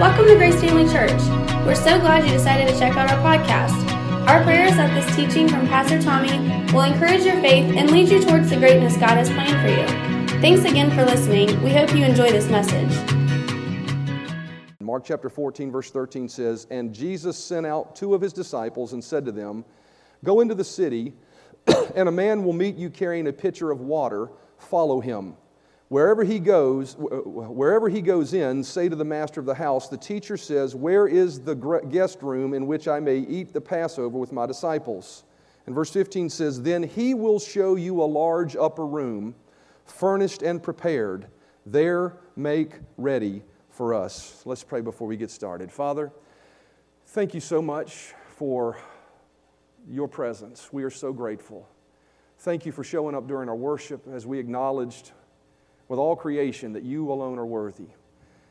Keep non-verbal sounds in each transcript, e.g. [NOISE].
Welcome to Grace Family Church. We're so glad you decided to check out our podcast. Our prayer is that this teaching from Pastor Tommy will encourage your faith and lead you towards the greatness God has planned for you. Thanks again for listening. We hope you enjoy this message. Mark chapter 14, verse 13 says, And Jesus sent out two of his disciples and said to them, Go into the city, [CLEARS THROAT] and a man will meet you carrying a pitcher of water. Follow him. Wherever he goes, wherever he goes in, say to the master of the house, the teacher says, Where is the guest room in which I may eat the Passover with my disciples? And verse 15 says, Then he will show you a large upper room, furnished and prepared. There make ready for us. Let's pray before we get started. Father, thank you so much for your presence. We are so grateful. Thank you for showing up during our worship as we acknowledged with all creation that you alone are worthy.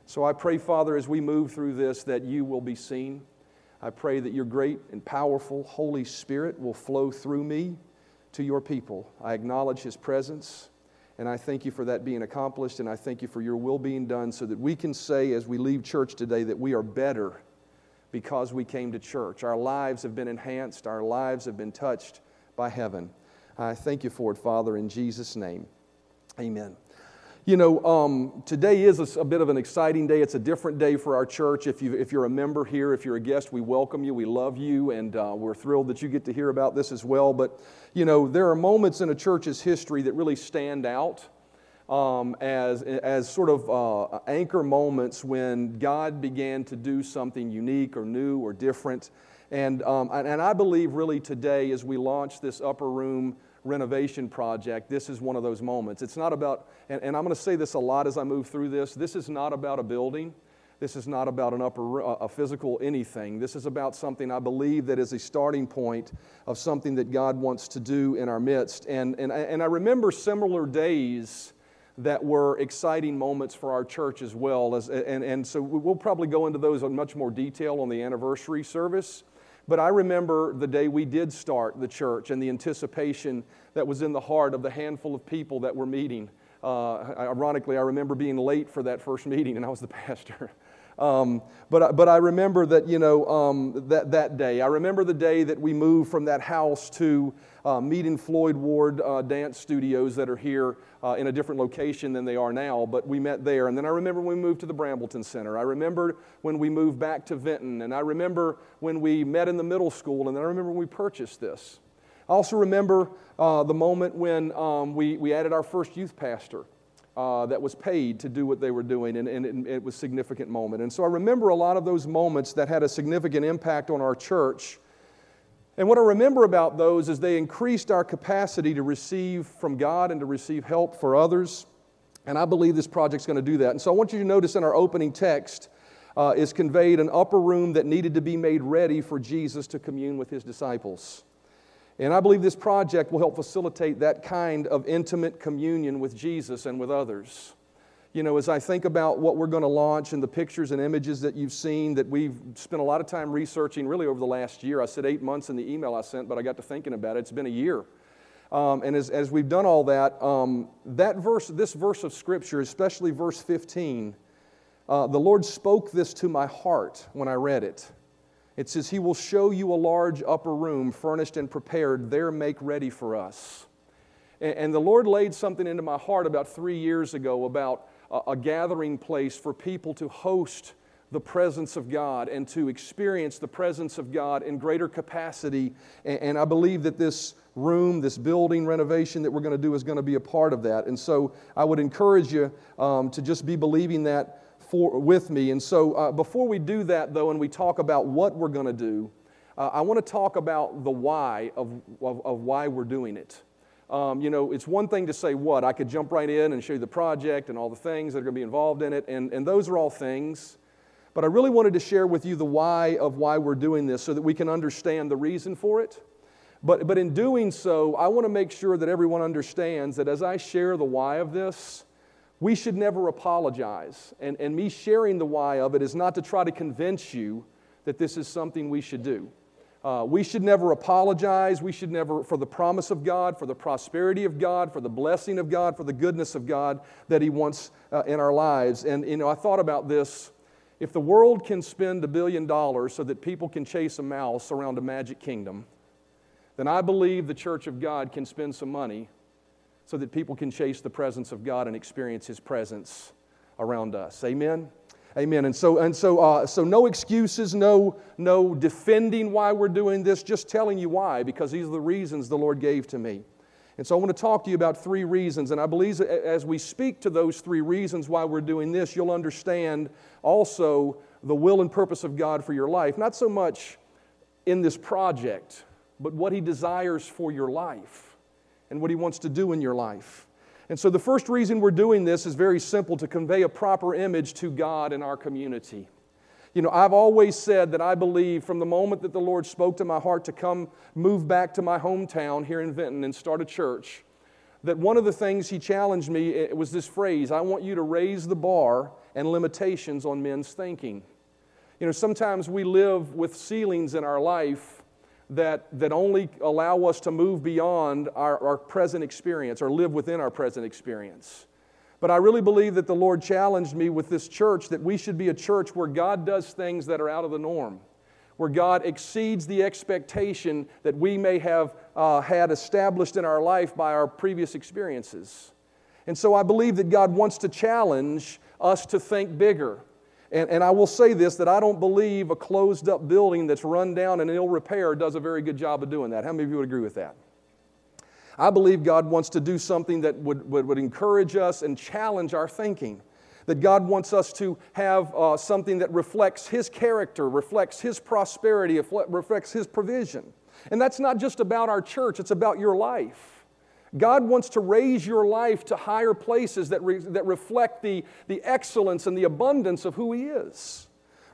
So I pray, Father, as we move through this, that you will be seen. I pray that your great and powerful Holy Spirit will flow through me to your people. I acknowledge his presence, and I thank you for that being accomplished, and I thank you for your will being done so that we can say as we leave church today that we are better because we came to church. Our lives have been enhanced, our lives have been touched by heaven. I thank you for it, Father, in Jesus' name. Amen. You know, um, today is a, a, bit of an exciting day. It's a different day for our church. If, you, if you're a member here, if you're a guest, we welcome you. We love you, and uh, we're thrilled that you get to hear about this as well. But, you know, there are moments in a church's history that really stand out um, as, as sort of uh, anchor moments when God began to do something unique or new or different. And, um, and I believe really today, as we launch this upper room renovation project, this is one of those moments. It's not about, and, and I'm going to say this a lot as I move through this, this is not about a building. This is not about an upper, uh, a physical anything. This is about something I believe that is a starting point of something that God wants to do in our midst. And, and, and I remember similar days that were exciting moments for our church as well. As, and, and so we'll probably go into those in much more detail on the anniversary service. But I remember the day we did start the church and the anticipation that was in the heart of the handful of people that were meeting. Uh, ironically, I remember being late for that first meeting, and I was the [LAUGHS] pastor. Um, but, but I remember that, you know, um, that, that day. I remember the day that we moved from that house to uh, meet in Floyd Ward uh, dance studios that are here uh, in a different location than they are now, but we met there. And then I remember when we moved to the Brambleton Center. I remember when we moved back to Vinton. And I remember when we met in the middle school. And then I remember when we purchased this. I also remember uh, the moment when um, we, we added our first youth pastor. Uh, that was paid to do what they were doing, and, and it, it was a significant moment. And so I remember a lot of those moments that had a significant impact on our church. And what I remember about those is they increased our capacity to receive from God and to receive help for others. And I believe this project's going to do that. And so I want you to notice in our opening text uh, is conveyed an upper room that needed to be made ready for Jesus to commune with his disciples. And I believe this project will help facilitate that kind of intimate communion with Jesus and with others you know, as I think about what we're going to launch and the pictures and images that you've seen that we've spent a lot of time researching really over the last year. I said eight months in the email I sent, but I got to thinking about it. It's been a year. Um, and as, as we've done all that, um, that verse, this verse of Scripture, especially verse 15, uh, the Lord spoke this to my heart when I read it. It says, He will show you a large upper room, furnished and prepared. There make ready for us. And, the Lord laid something into my heart about three years ago about a gathering place for people to host the presence of God and to experience the presence of God in greater capacity. And, I believe that this room, this building renovation that we're going to do is going to be a part of that. And so I would encourage you um, to just be believing that for, with me. And so uh, before we do that, though, and we talk about what we're going to do, uh, I want to talk about the why of, of, of why we're doing it. Um, you know, it's one thing to say what. I could jump right in and show you the project and all the things that are going to be involved in it, and, and those are all things. But I really wanted to share with you the why of why we're doing this so that we can understand the reason for it. But, but in doing so, I want to make sure that everyone understands that as I share the why of this, we should never apologize. And, and me sharing the why of it is not to try to convince you that this is something we should do. Uh, we should never apologize. We should never, for the promise of God, for the prosperity of God, for the blessing of God, for the goodness of God that He wants uh, in our lives. And, you know, I thought about this, if the world can spend a billion dollars so that people can chase a mouse around a magic kingdom, then I believe the church of God can spend some money so that people can chase the presence of God and experience His presence around us. Amen? Amen. And so, and so, uh, so no excuses, no, no defending why we're doing this, just telling you why, because these are the reasons the Lord gave to me. And so I want to talk to you about three reasons. And I believe as we speak to those three reasons why we're doing this, you'll understand also the will and purpose of God for your life. Not so much in this project, but what He desires for your life and what He wants to do in your life. And so, the first reason we're doing this is very simple to convey a proper image to God in our community. You know, I've always said that I believe from the moment that the Lord spoke to my heart to come move back to my hometown here in Vinton and start a church, that one of the things He challenged me eh, was this phrase I want you to raise the bar and limitations on men's thinking. You know, sometimes we live with ceilings in our life that, that only allow us to move beyond our, our present experience or live within our present experience. But I really believe that the Lord challenged me with this church that we should be a church where God does things that are out of the norm, where God exceeds the expectation that we may have uh, had established in our life by our previous experiences. And so I believe that God wants to challenge us to think bigger. And, and I will say this that I don't believe a closed up building that's run down and ill repair does a very good job of doing that. How many of you would agree with that? I believe God wants to do something that would, would, would encourage us and challenge our thinking. That God wants us to have uh, something that reflects His character, reflects His prosperity, reflects His provision. And that's not just about our church, it's about your life. God wants to raise your life to higher places that, re, that reflect the, the excellence and the abundance of who He is.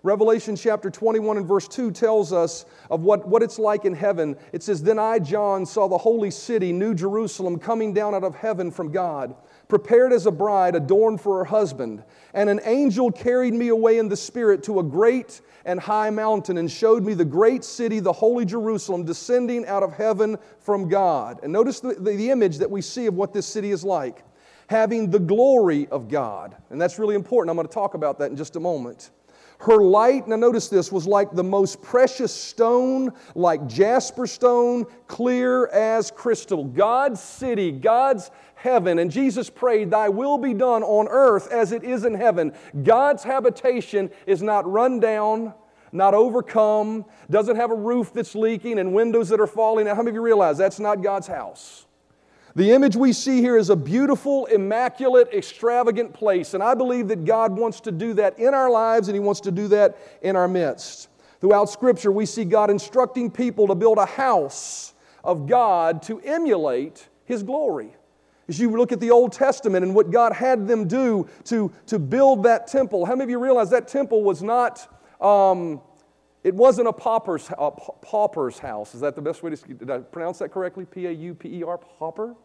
Revelation chapter 21 and verse 2 tells us of what, what it's like in heaven. It says, Then I, John, saw the holy city, New Jerusalem, coming down out of heaven from God prepared as a bride adorned for her husband. And an angel carried me away in the Spirit to a great and high mountain and showed me the great city, the holy Jerusalem, descending out of heaven from God. And notice the, the, the image that we see of what this city is like having the glory of God. And that's really important. I'm going to talk about that in just a moment. Her light, now notice this, was like the most precious stone, like jasper stone, clear as crystal. God's city, God's heaven. And Jesus prayed, Thy will be done on earth as it is in heaven. God's habitation is not run down, not overcome, doesn't have a roof that's leaking and windows that are falling out. How many of you realize that's not God's house? The image we see here is a beautiful, immaculate, extravagant place. And I believe that God wants to do that in our lives and He wants to do that in our midst. Throughout Scripture, we see God instructing people to build a house of God to emulate His glory. As you look at the Old Testament and what God had them do to, to build that temple, how many of you realize that temple was not, um, it wasn't a pauper's, a pauper's house. Is that the best way to, did I pronounce that correctly? P A U P E R, pauper?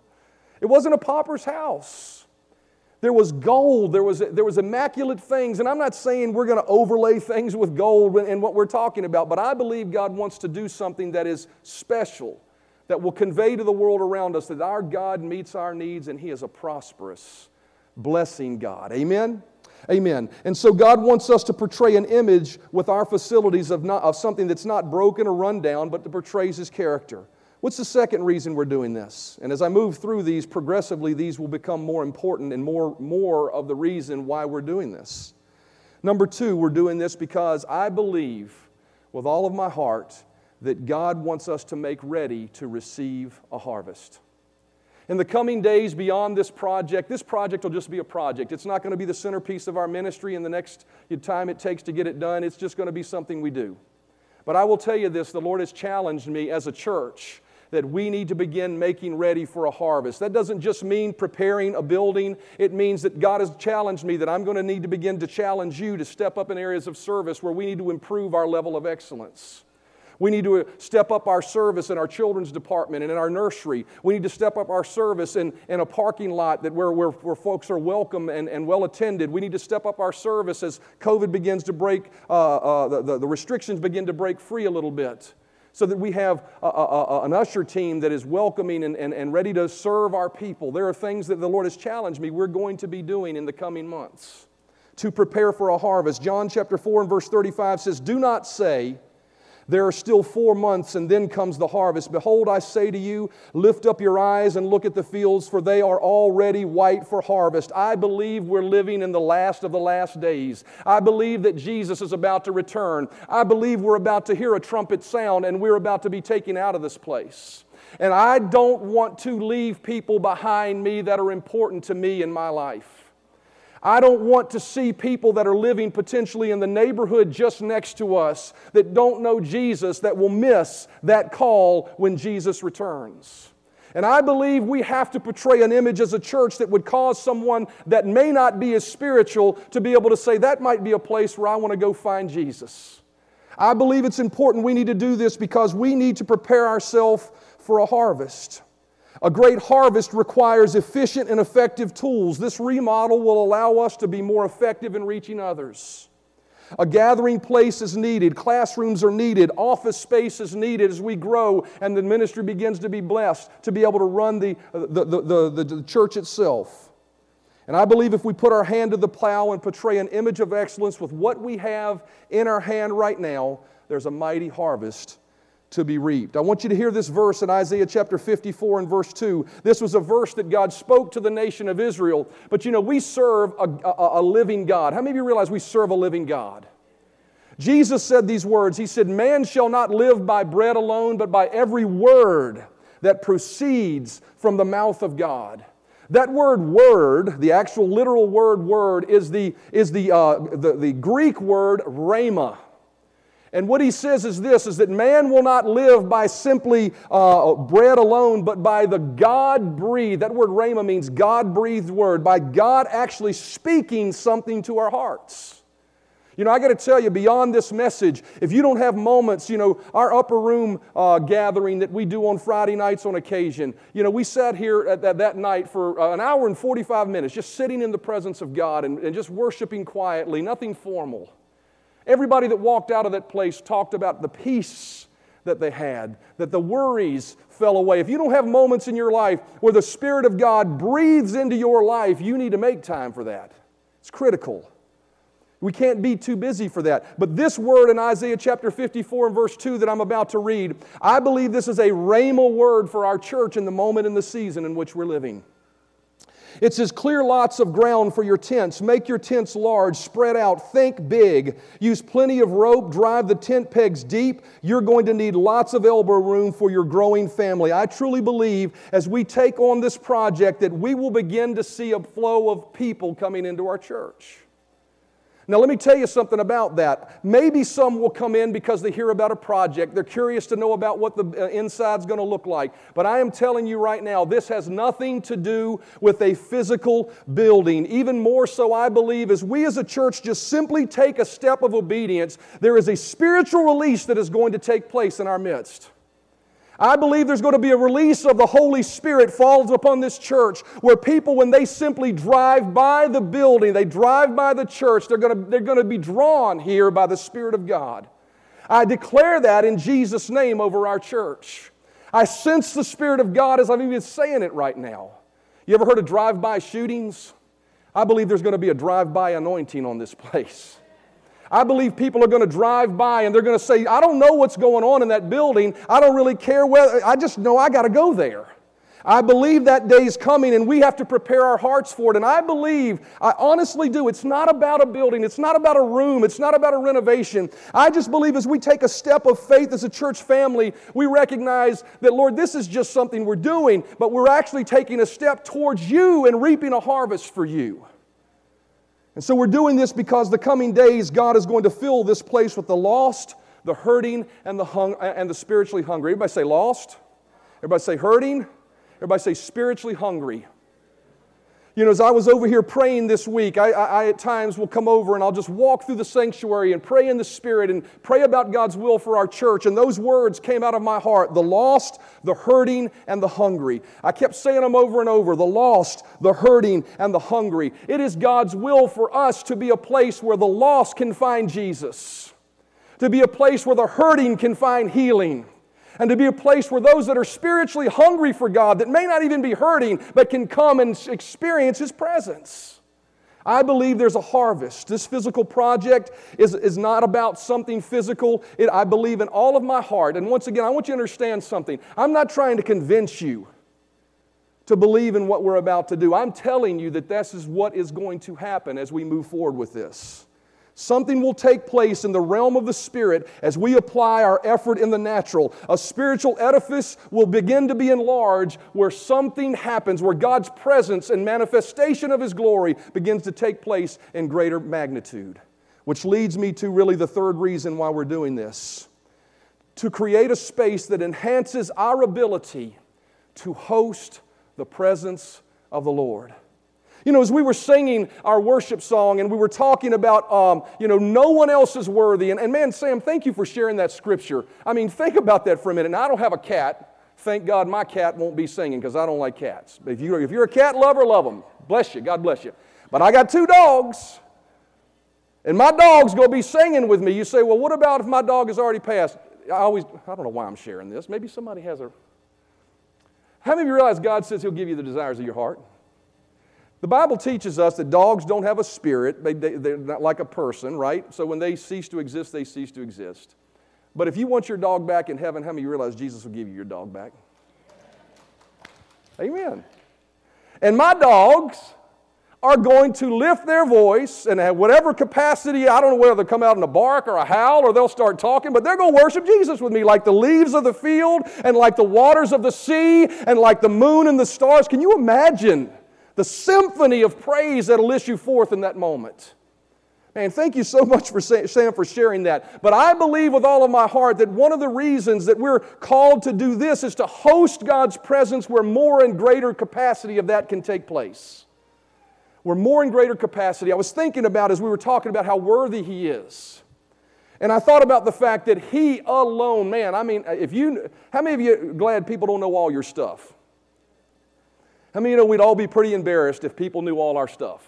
It wasn't a pauper's house. There was gold, there was, there was immaculate things. And I'm not saying we're going to overlay things with gold in what we're talking about, but I believe God wants to do something that is special that will convey to the world around us that our God meets our needs and He is a prosperous, blessing God. Amen? Amen. And so God wants us to portray an image with our facilities of, not, of something that's not broken or run down, but that portrays His character. What's the second reason we're doing this? And as I move through these, progressively, these will become more important and more, more of the reason why we're doing this. Number two, we're doing this because I believe with all of my heart that God wants us to make ready to receive a harvest. In the coming days beyond this project, this project will just be a project. It's not going to be the centerpiece of our ministry in the next time it takes to get it done. It's just going to be something we do. But I will tell you this the Lord has challenged me as a church that we need to begin making ready for a harvest. That doesn't just mean preparing a building, it means that God has challenged me that I'm going to need to begin to challenge you to step up in areas of service where we need to improve our level of excellence. We need to step up our service in our children's department and in our nursery. We need to step up our service in, in a parking lot that where, where, where folks are welcome and, and well attended. We need to step up our service as COVID begins to break, uh, uh, the, the, the restrictions begin to break free a little bit so that we have a, a, a, an usher team that is welcoming and, and, and ready to serve our people. There are things that the Lord has challenged me we're going to be doing in the coming months to prepare for a harvest. John chapter 4 and verse 35 says, Do not say, there are still four months, and then comes the harvest. Behold, I say to you, lift up your eyes and look at the fields, for they are already white for harvest. I believe we're living in the last of the last days. I believe that Jesus is about to return. I believe we're about to hear a trumpet sound, and we're about to be taken out of this place. And I don't want to leave people behind me that are important to me in my life. I don't want to see people that are living potentially in the neighborhood just next to us that don't know Jesus that will miss that call when Jesus returns. And I believe we have to portray an image as a church that would cause someone that may not be as spiritual to be able to say, that might be a place where I want to go find Jesus. I believe it's important we need to do this because we need to prepare ourselves for a harvest. A great harvest requires efficient and effective tools. This remodel will allow us to be more effective in reaching others. A gathering place is needed, classrooms are needed, office space is needed as we grow and the ministry begins to be blessed to be able to run the, the, the, the, the church itself. And I believe if we put our hand to the plow and portray an image of excellence with what we have in our hand right now, there's a mighty harvest to be reaped. I want you to hear this verse in Isaiah chapter 54 and verse 2. This was a verse that God spoke to the nation of Israel. But you know, we serve a, a, a living God. How many of you realize we serve a living God? Jesus said these words He said, Man shall not live by bread alone, but by every word that proceeds from the mouth of God. That word word, the actual literal word word, is the, is the, uh, the, the Greek word rhema. And what he says is this is that man will not live by simply uh, bread alone, but by the God breathed, that word rhema means God breathed word, by God actually speaking something to our hearts. You know, I got to tell you, beyond this message, if you don't have moments, you know, our upper room uh, gathering that we do on Friday nights on occasion, you know, we sat here at that, that night for uh, an hour and 45 minutes, just sitting in the presence of God and, and just worshiping quietly, nothing formal. Everybody that walked out of that place talked about the peace that they had, that the worries fell away. If you don't have moments in your life where the Spirit of God breathes into your life, you need to make time for that. It's critical. We can't be too busy for that. But this word in Isaiah chapter 54 and verse 2 that I'm about to read, I believe this is a rhema word for our church in the moment in the season in which we're living. It says, Clear lots of ground for your tents. Make your tents large. Spread out. Think big. Use plenty of rope. Drive the tent pegs deep. You're going to need lots of elbow room for your growing family. I truly believe as we take on this project that we will begin to see a flow of people coming into our church. Now, let me tell you something about that. Maybe some will come in because they hear about a project. They're curious to know about what the uh, inside's going to look like. But I am telling you right now, this has nothing to do with a physical building. Even more so, I believe, as we as a church just simply take a step of obedience, there is a spiritual release that is going to take place in our midst. I believe there's going to be a release of the Holy Spirit falls upon this church where people, when they simply drive by the building, they drive by the church, they're going to, they're going to be drawn here by the Spirit of God. I declare that in Jesus' name over our church. I sense the Spirit of God as I'm even saying it right now. You ever heard of drive by shootings? I believe there's going to be a drive by anointing on this [LAUGHS] place. I believe people are going to drive by and they're going to say, I don't know what's going on in that building. I don't really care whether, I just know I got to go there. I believe that day is coming and we have to prepare our hearts for it. And I believe, I honestly do, it's not about a building, it's not about a room, it's not about a renovation. I just believe as we take a step of faith as a church family, we recognize that, Lord, this is just something we're doing, but we're actually taking a step towards you and reaping a harvest for you. And so we're doing this because the coming days, God is going to fill this place with the lost, the hurting, and the, hung, and the spiritually hungry. Everybody say lost. Everybody say hurting. Everybody say spiritually hungry. You know, as I was over here praying this week, I, I, I, at times will come over and I'll just walk through the sanctuary and pray in the Spirit and pray about God's will for our church. And those words came out of my heart the lost, the hurting, and the hungry. I kept saying them over and over the lost, the hurting, and the hungry. It is God's will for us to be a place where the lost can find Jesus, to be a place where the hurting can find healing and to be a place where those that are spiritually hungry for God, that may not even be hurting, but can come and experience His presence. I believe there's a harvest. This physical project is, is not about something physical. It, I believe in all of my heart. And once again, I want you to understand something. I'm not trying to convince you to believe in what we're about to do. I'm telling you that this is what is going to happen as we move forward with this. Something will take place in the realm of the Spirit as we apply our effort in the natural. A spiritual edifice will begin to be enlarged where something happens, where God's presence and manifestation of His glory begins to take place in greater magnitude. Which leads me to really the third reason why we're doing this to create a space that enhances our ability to host the presence of the Lord. You know, as we were singing our worship song and we were talking about, um, you know, no one else is worthy. And, and man, Sam, thank you for sharing that scripture. I mean, think about that for a minute. Now, I don't have a cat. Thank God my cat won't be singing because I don't like cats. But if, you, if you're a cat lover, love them. Bless you. God bless you. But I got two dogs. And my dog's going to be singing with me. You say, well, what about if my dog has already passed? I always, I don't know why I'm sharing this. Maybe somebody has a. How many of you realize God says He'll give you the desires of your heart? The Bible teaches us that dogs don't have a spirit, they, they, they're not like a person, right? So when they cease to exist, they cease to exist. But if you want your dog back in heaven, how many of you realize Jesus will give you your dog back? Amen. And my dogs are going to lift their voice and at whatever capacity, I don't know whether they'll come out in a bark or a howl or they'll start talking, but they're going to worship Jesus with me like the leaves of the field and like the waters of the sea and like the moon and the stars. Can you imagine? The symphony of praise that'll issue forth in that moment. Man, thank you so [LAUGHS] much for Sam for sharing that. But I believe with all of my heart that one of the reasons that we're called to do this is to host God's presence where more and greater capacity of that can take place. Where more and greater capacity. I was thinking about as we were talking about how worthy He is. And I thought about the fact that He alone, man, I mean, if you, how many of you glad people don't know all your stuff? How many you know we'd all be pretty embarrassed if people knew all our stuff?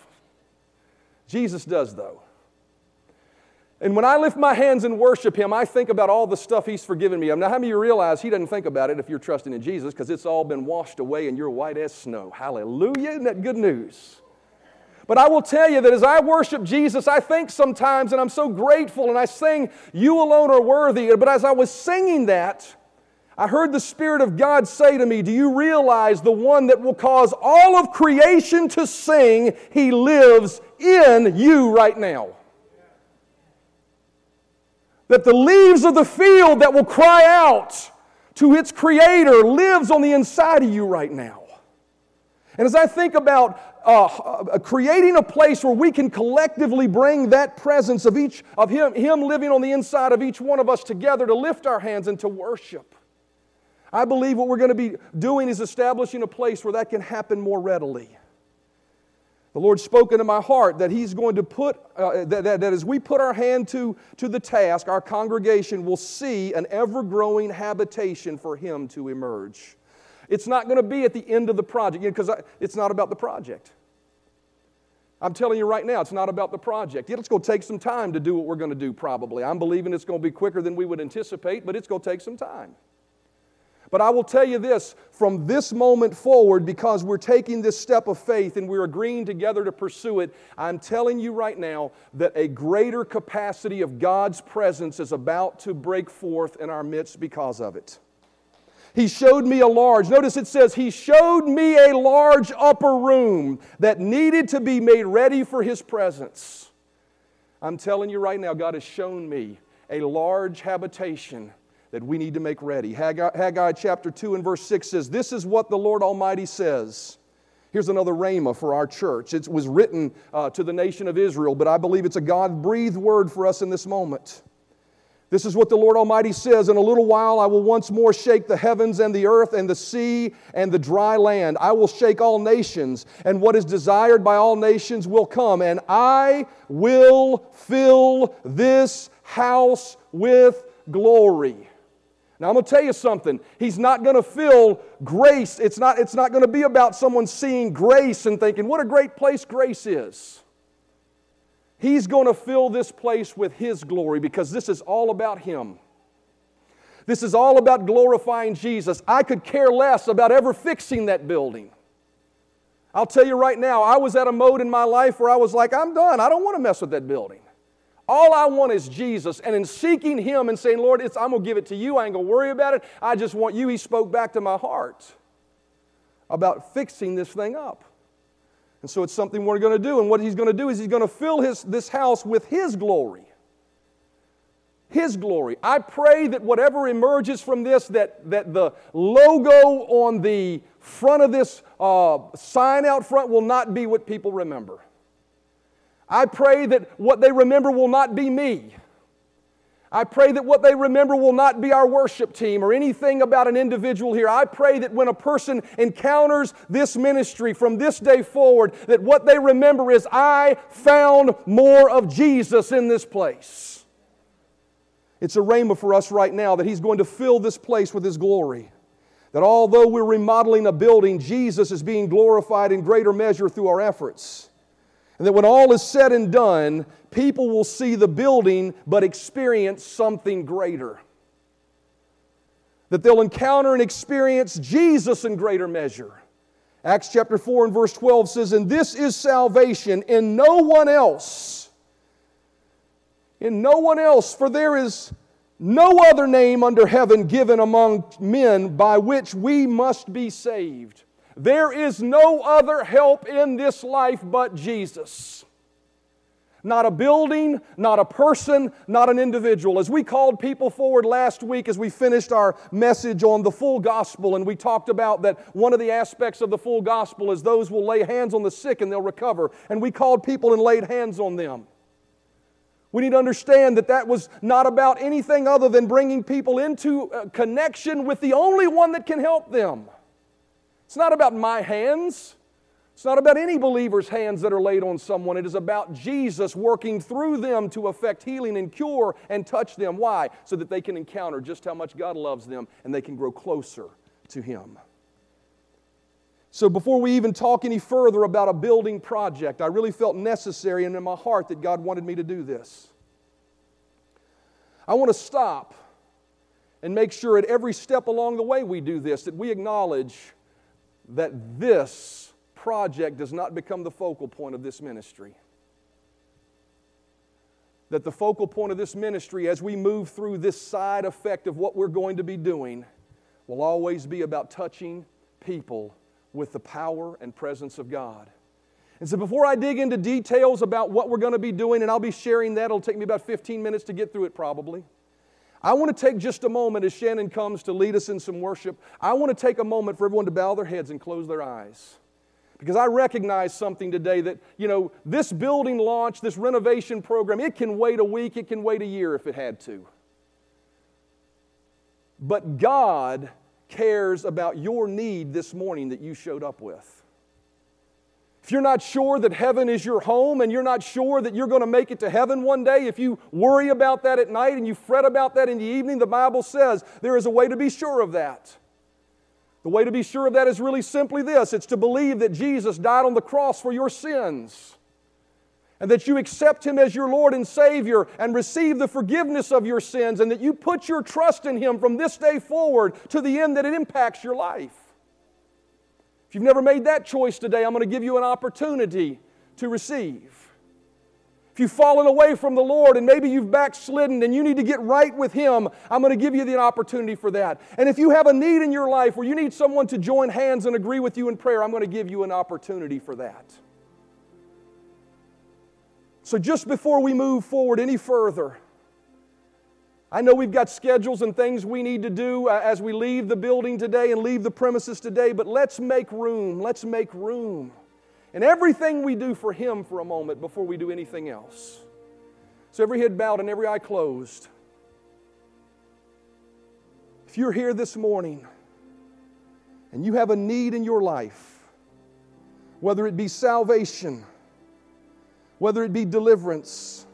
Jesus does, though. And when I lift my hands and worship Him, I think about all the stuff He's forgiven me. Now, how many of you realize He doesn't think about it if you're trusting in Jesus because it's all been washed away and you're white as snow? Hallelujah. Isn't that good news? But I will tell you that as I worship Jesus, I think sometimes, and I'm so grateful, and I sing, You alone are worthy. But as I was singing that, I heard the Spirit of God say to me, Do you realize the one that will cause all of creation to sing, He lives in you right now? That the leaves of the field that will cry out to its Creator lives on the inside of you right now. And as I think about uh, uh, creating a place where we can collectively bring that presence of each of him, him living on the inside of each one of us together to lift our hands and to worship. I believe what we're going to be doing is establishing a place where that can happen more readily. The Lord's spoken to my heart that He's going to put, uh, that, that, that as we put our hand to, to the task, our congregation will see an ever growing habitation for Him to emerge. It's not going to be at the end of the project, because you know, it's not about the project. I'm telling you right now, it's not about the project. It's going to take some time to do what we're going to do, probably. I'm believing it's going to be quicker than we would anticipate, but it's going to take some time. But I will tell you this from this moment forward, because we're taking this step of faith and we're agreeing together to pursue it, I'm telling you right now that a greater capacity of God's presence is about to break forth in our midst because of it. He showed me a large, notice it says, He showed me a large upper room that needed to be made ready for His presence. I'm telling you right now, God has shown me a large habitation that we need to make ready. Haggai, Haggai, chapter 2 and verse 6 says, This is what the Lord Almighty says. Here's another rhema for our church. It was written uh, to the nation of Israel, but I believe it's a God breathed word for us in this moment. This is what the Lord Almighty says In a little while, I will once more shake the heavens and the earth and the sea and the dry land. I will shake all nations, and what is desired by all nations will come, and I will fill this house with glory. Now, I'm going to tell you something. He's not going to fill grace. It's not, it's not going to be about someone seeing grace and thinking, what a great place grace is. He's going to fill this place with His glory because this is all about Him. This is all about glorifying Jesus. I could care less about ever fixing that building. I'll tell you right now, I was at a mode in my life where I was like, I'm done. I don't want to mess with that building. All I want is Jesus. And in seeking Him and saying, Lord, it's I'm going to give it to you. I ain't going to worry about it. I just want you. He spoke back to my heart about fixing this thing up. And so it's something we're going to do. And what He's going to do is He's going to fill his, this house with His glory. His glory. I pray that whatever emerges from this, that, that the logo on the front of this uh, sign out front will not be what people remember. I pray that what they remember will not be me. I pray that what they remember will not be our worship team or anything about an individual here. I pray that when a person encounters this ministry from this day forward, that what they remember is I found more of Jesus in this place. It's a rhema for us right now that He's going to fill this place with His glory. That although we're remodeling a building, Jesus is being glorified in greater measure through our efforts. And that when all is said and done, people will see the building but experience something greater. That they'll encounter and experience Jesus in greater measure. Acts chapter 4 and verse 12 says, And this is salvation in no one else in no one else, for there is no other name under heaven given among men by which we must be saved. There is no other help in this life but Jesus. Not a building, not a person, not an individual. As we called people forward last week as we finished our message on the full gospel, and we talked about that one of the aspects of the full gospel is those will lay hands on the sick and they'll recover. And we called people and laid hands on them. We need to understand that that was not about anything other than bringing people into uh, connection with the only one that can help them. It's not about my hands. It's not about any believer's hands that are laid on someone. It is about Jesus working through them to effect healing and cure and touch them. Why? So that they can encounter just how much God loves them and they can grow closer to Him. So, before we even talk any further about a building project, I really felt necessary and in my heart that God wanted me to do this. I want to stop and make sure at every step along the way we do this, that we acknowledge that this project does not become the focal point of this ministry. That the focal point of this ministry, as we move through this side effect of what we're going to be doing, will always be about touching people with the power and presence of God. And so, before I dig into details about what we're going to be doing, and I'll be sharing that, it'll take me about 15 minutes to get through it probably. I want to take just a moment as Shannon comes to lead us in some worship. I want to take a moment for everyone to bow their heads and close their eyes. Because I recognize something today that, you know, this building launch, this renovation program, it can wait a week, it can wait a year if it had to. But God cares about your need this morning that you showed up with. If you're not sure that heaven is your home and you're not sure that you're going to make it to heaven one day, if you worry about that at night and you fret about that in the evening, the Bible says there is a way to be sure of that. The way to be sure of that is really simply this it's to believe that Jesus died on the cross for your sins and that you accept Him as your Lord and Savior and receive the forgiveness of your sins, and that you put your trust in Him from this day forward to the end that it impacts your life. If you've never made that choice today, I'm going to give you an opportunity to receive. If you've fallen away from the Lord and maybe you've backslidden and you need to get right with Him, I'm going to give you the opportunity for that. And if you have a need in your life where you need someone to join hands and agree with you in prayer, I'm going to give you an opportunity for that. So, just before we move forward any further, I know we've got schedules and things we need to do uh, as we leave the building today and leave the premises today, but let's make room. Let's make room. And everything we do for Him for a moment before we do anything else. So, every head bowed and every eye closed. If you're here this morning and you have a need in your life, whether it be salvation, whether it be deliverance,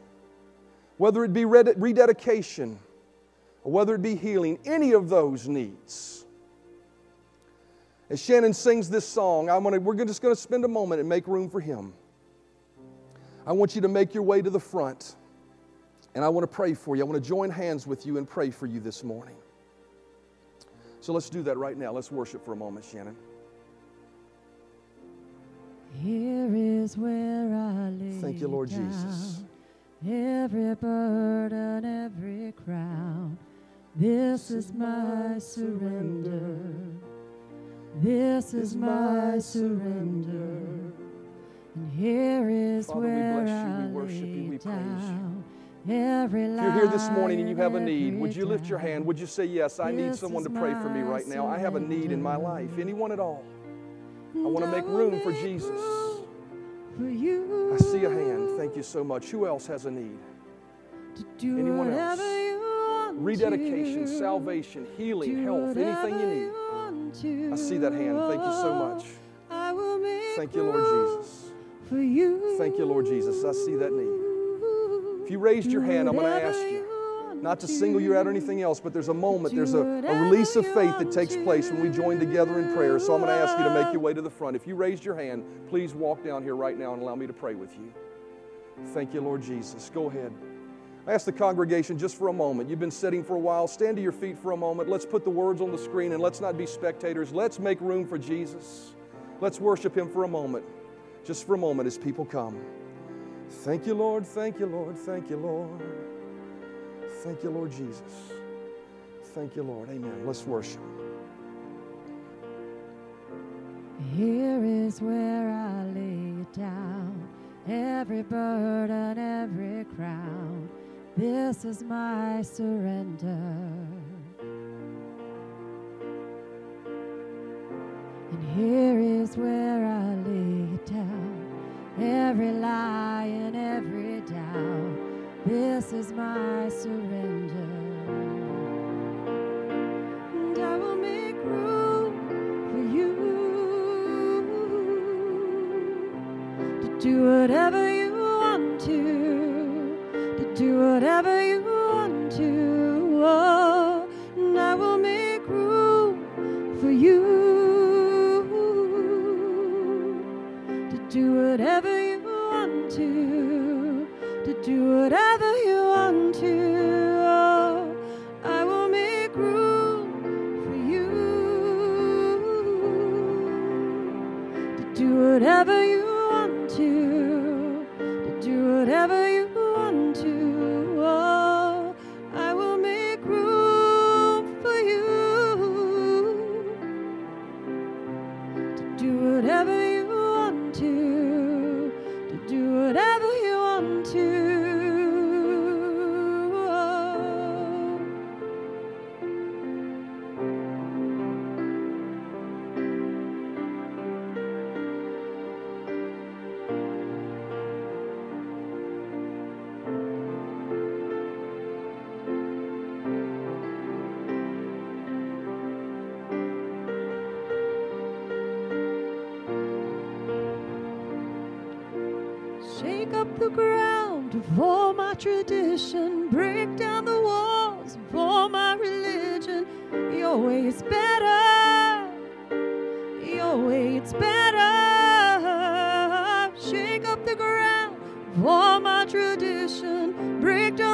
whether it be rededication, or whether it be healing, any of those needs. As Shannon sings this song, I'm gonna, we're just going to spend a moment and make room for him. I want you to make your way to the front, and I want to pray for you. I want to join hands with you and pray for you this morning. So let's do that right now. Let's worship for a moment, Shannon. Here is where I lay Thank you, Lord down Jesus. Every burden, every crown. This is my surrender. This is my surrender. And here is Father, we where bless you, we worship you, we praise you. Every If you're here this morning and you have a need, would you lift your hand? Would you say, Yes, I need someone to pray for me right now? I have a need in my life. Anyone at all? I want to make room for Jesus. For you. I see a hand. Thank you so much. Who else has a need? To do Anyone else? Rededication, salvation, healing, health, anything you need. I see that hand. Thank you so much. Thank you, Lord Jesus. Thank you, Lord Jesus. I see that need. If you raised your hand, I'm going to ask you you not to single you out or anything else, but there's a moment, there's a, a release of faith that takes place when we join together in prayer. So I'm going to ask you to make your way to the front. If you raised your hand, please walk down here right now and allow me to pray with you. Thank you, Lord Jesus. Go ahead. I ask the congregation just for a moment. You've been sitting for a while. Stand to your feet for a moment. Let's put the words on the screen and let's not be spectators. Let's make room for Jesus. Let's worship Him for a moment. Just for a moment as people come. Thank you, Lord. Thank you, Lord. Thank you, Lord. Thank you, Lord Jesus. Thank you, Lord. Amen. Let's worship. Here is where I lay it down every burden, every crown. This is my surrender. And here is where I lay down every lie and every doubt. This is my surrender. And I will make room for you to do whatever you do whatever all my tradition, break down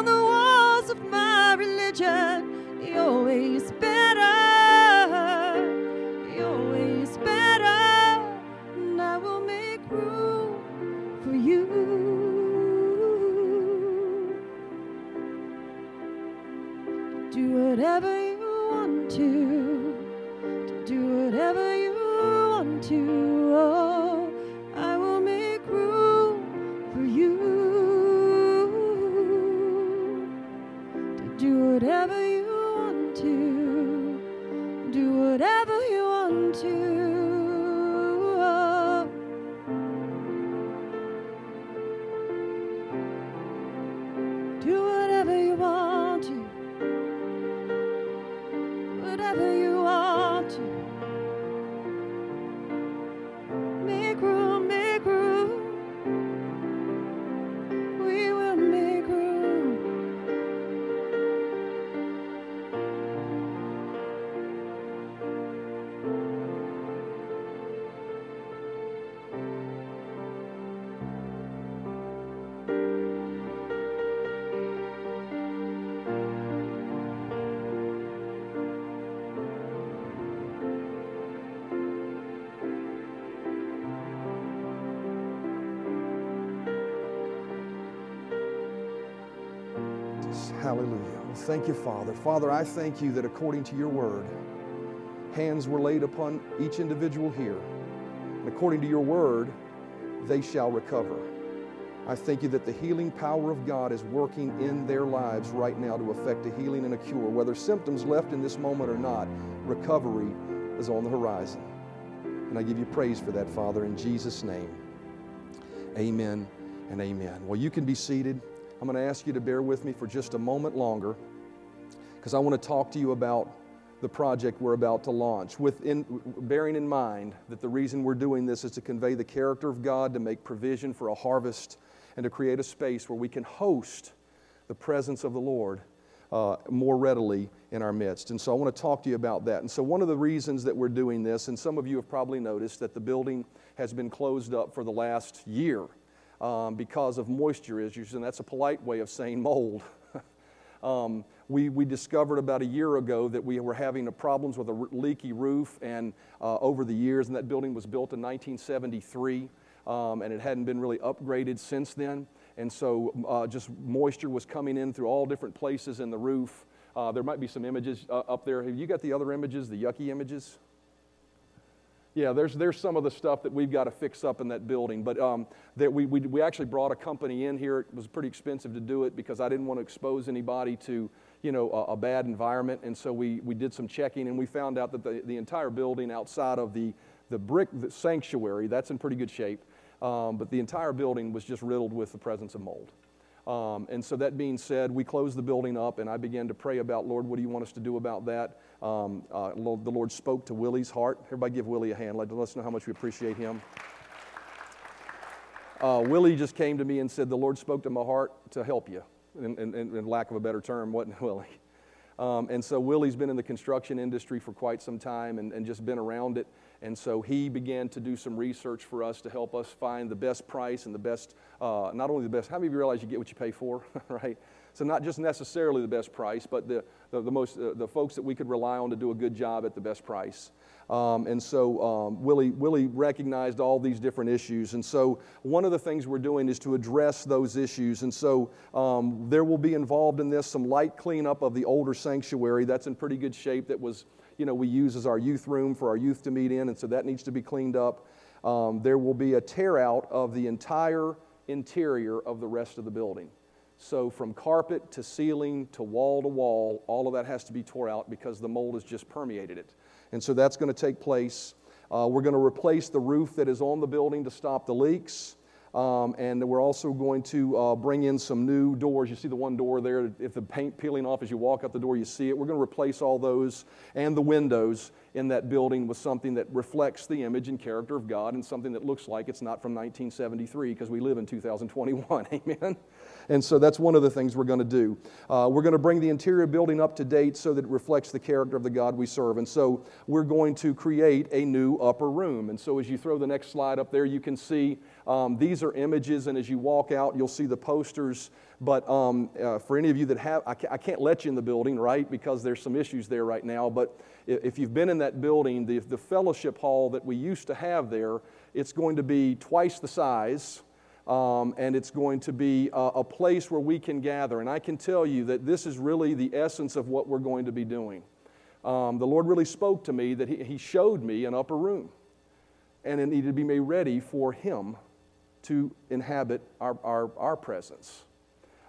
thank you, Father. Father, I thank you that according to your word, hands were laid upon each individual here. And according to your word, they shall recover. I thank you that the healing power of God is working in their lives right now to effect a healing and a cure. Whether symptoms left in this moment or not, recovery is on the horizon. And I give you praise for that, Father, in Jesus' name. Amen and amen. Well, you can be seated. I'm going to ask you to bear with me for just a moment longer because I want to talk to you about the project we're about to launch, bearing in mind that the reason we're doing this is to convey the character of God, to make provision for a harvest, and to create a space where we can host the presence of the Lord uh, more readily in our midst. And so I want to talk to you about that. And so, one of the reasons that we're doing this, and some of you have probably noticed that the building has been closed up for the last year um, because of moisture issues, and that's a polite way of saying mold. [LAUGHS] um, we, we discovered about a year ago that we were having problems with a leaky roof, and uh, over the years, and that building was built in 1973, um, and it hadn't been really upgraded since then. And so, uh, just moisture was coming in through all different places in the roof. Uh, there might be some images uh, up there. Have you got the other images, the yucky images? Yeah, there's, there's some of the stuff that we've got to fix up in that building. But um, that we, we, we actually brought a company in here. It was pretty expensive to do it because I didn't want to expose anybody to you know, a, a bad environment. And so we, we did some checking and we found out that the, the entire building outside of the, the brick the sanctuary, that's in pretty good shape. Um, but the entire building was just riddled with the presence of mold. Um, and so, that being said, we closed the building up, and I began to pray about, Lord, what do you want us to do about that? Um, uh, the Lord spoke to Willie's heart. Everybody give Willie a hand. Let, us know how much we appreciate him. Uh, Willie just came to me and said, The Lord spoke to my heart to help you, in, in, in lack of a better term, wasn't [LAUGHS] Willie? Um, and so Willie's been in the construction industry for quite some time and, and just been around it. And so he began to do some research for us to help us find the best price and the best, uh, not only the best, how many of you realize you get what you pay for, [LAUGHS] right? So not just necessarily the best price, but the, the, the most, uh, the folks that we could rely on to do a good job at the best price. Um, and so um, Willie, Willie recognized all these different issues. And so one of the things we're doing is to address those issues. And so um, there will be involved in this some light cleanup of the older sanctuary. That's in pretty good shape. That was you know, we use as our youth room for our youth to meet in, and so that needs to be cleaned up. Um, there will be a tear out of the entire interior of the rest of the building. So, from carpet to ceiling to wall to wall, all of that has to be tore out because the mold has just permeated it. And so that's going to take place. Uh, we're going to replace the roof that is on the building to stop the leaks. Um, and we're also going to uh, bring in some new doors. You see the one door there. If the paint peeling off as you walk out the door, you see it. We're going to replace all those and the windows in that building with something that reflects the image and character of God and something that looks like it's not from 1973 because we live in 2021. [LAUGHS] Amen. And so that's one of the things we're going to do. Uh, we're going to bring the interior building up to date so that it reflects the character of the God we serve. And so we're going to create a new upper room. And so as you throw the next slide up there, you can see um, these are images, and as you walk out, you'll see the posters. But um, uh, for any of you that have, I can't, I can't let you in the building, right, because there's some issues there right now. But if you've been in that building, the, the fellowship hall that we used to have there, it's going to be twice the size. Um, and it's going to be a, a, place where we can gather. And I can tell you that this is really the essence of what we're going to be doing. Um, the Lord really spoke to me that he, he, showed me an upper room, and it needed to be made ready for Him to inhabit our, our, our presence.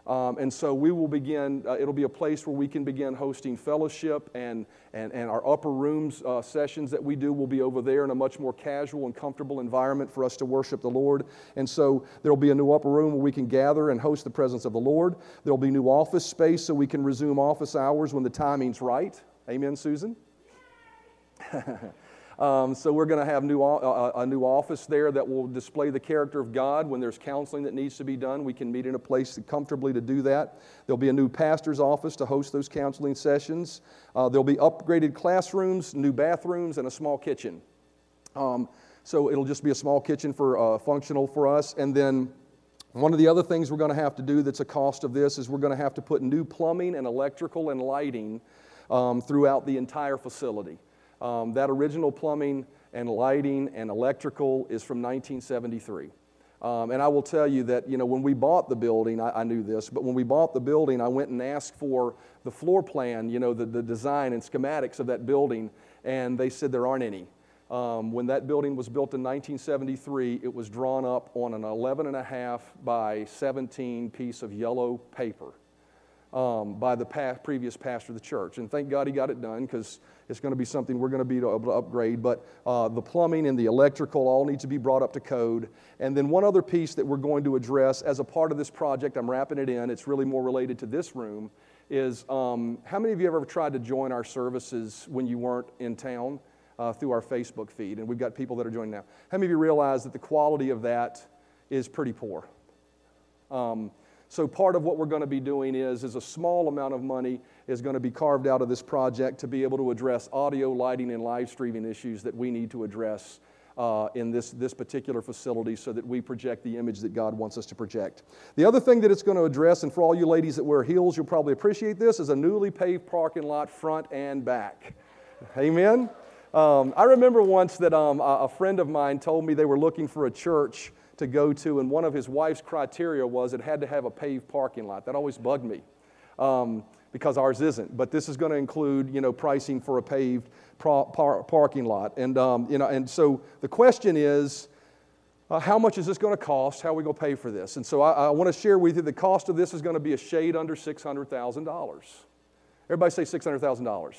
Um, and so we will begin, uh, it'll be a place where we can begin hosting fellowship and, and, and our upper rooms uh, sessions that we do will be over there in a much more casual and comfortable environment for us to worship the Lord. And so there'll be a new upper room where we can gather and host the presence of the Lord. There'll be new office space so we can resume office hours when the timing's right. Amen, Susan? [LAUGHS] Um, so we're going to have new, uh, a new office there that will display the character of God. When there's counseling that needs to be done, we can meet in a place comfortably to do that. There'll be a new pastor's office to host those counseling sessions. Uh, there'll be upgraded classrooms, new bathrooms, and a small kitchen. Um, so it'll just be a small kitchen for uh, functional for us. And then one of the other things we're going to have to do that's a cost of this is we're going to have to put new plumbing and electrical and lighting um, throughout the entire facility. Um, that original plumbing and lighting and electrical is from 1973. Um, and I will tell you that, you know, when we bought the building, I, I, knew this, but when we bought the building, I went and asked for the floor plan, you know, the, the design and schematics of that building, and they said there aren't any. Um, when that building was built in 1973, it was drawn up on an 11 and a half by 17 piece of yellow paper um, by the past, previous pastor of the church. And thank God he got it done because it's going to be something we're going to be able to upgrade. But uh, the plumbing and the electrical all need to be brought up to code. And then one other piece that we're going to address as a part of this project, I'm wrapping it in, it's really more related to this room, is um, how many of you have ever tried to join our services when you weren't in town? uh, through our Facebook feed, and we've got people that are joining now. How many of you realize that the quality of that is pretty poor? Um, so part of what we're going to be doing is, is a small amount of money is going to be carved out of this project to be able to address audio, lighting, and live streaming issues that we need to address uh, in this, this particular facility so that we project the image that God wants us to project. The other thing that it's going to address, and for all you ladies that wear heels, you'll probably appreciate this, is a newly paved parking lot front and back. Amen? Um, I remember once that um, a friend of mine told me they were looking for a church to go to, and one of his wife's criteria was it had to have a paved parking lot. That always bugged me um, because ours isn't. But this is going to include, you know, pricing for a paved par- par- parking lot, and um, you know, and so the question is. Uh, how much is this going to cost? How are we going to pay for this? And so I, I want to share with you the cost of this is going to be a shade under $600,000. Everybody say $600,000.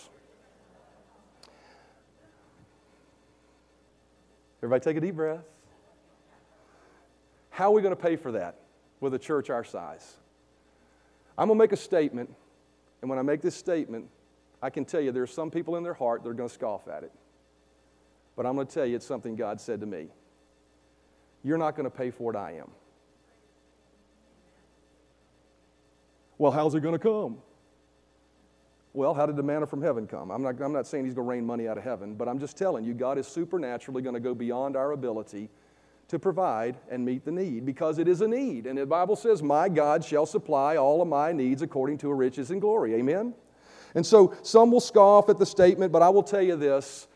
Everybody take a deep breath. How are we going to pay for that with a church our size? I'm going to make a statement, and when I make this statement, I can tell you there are some people in their heart that are going to scoff at it. But I'm going to tell you it's something God said to me. You're not going to pay for it, I am. Well, how's it going to come? Well, how did the manna from heaven come? I'm not, I'm not saying he's going to rain money out of heaven, but I'm just telling you, God is supernaturally going to go beyond our ability to provide and meet the need because it is a need. And the Bible says, My God shall supply all of my needs according to riches and glory. Amen? And so some will scoff at the statement, but I will tell you this.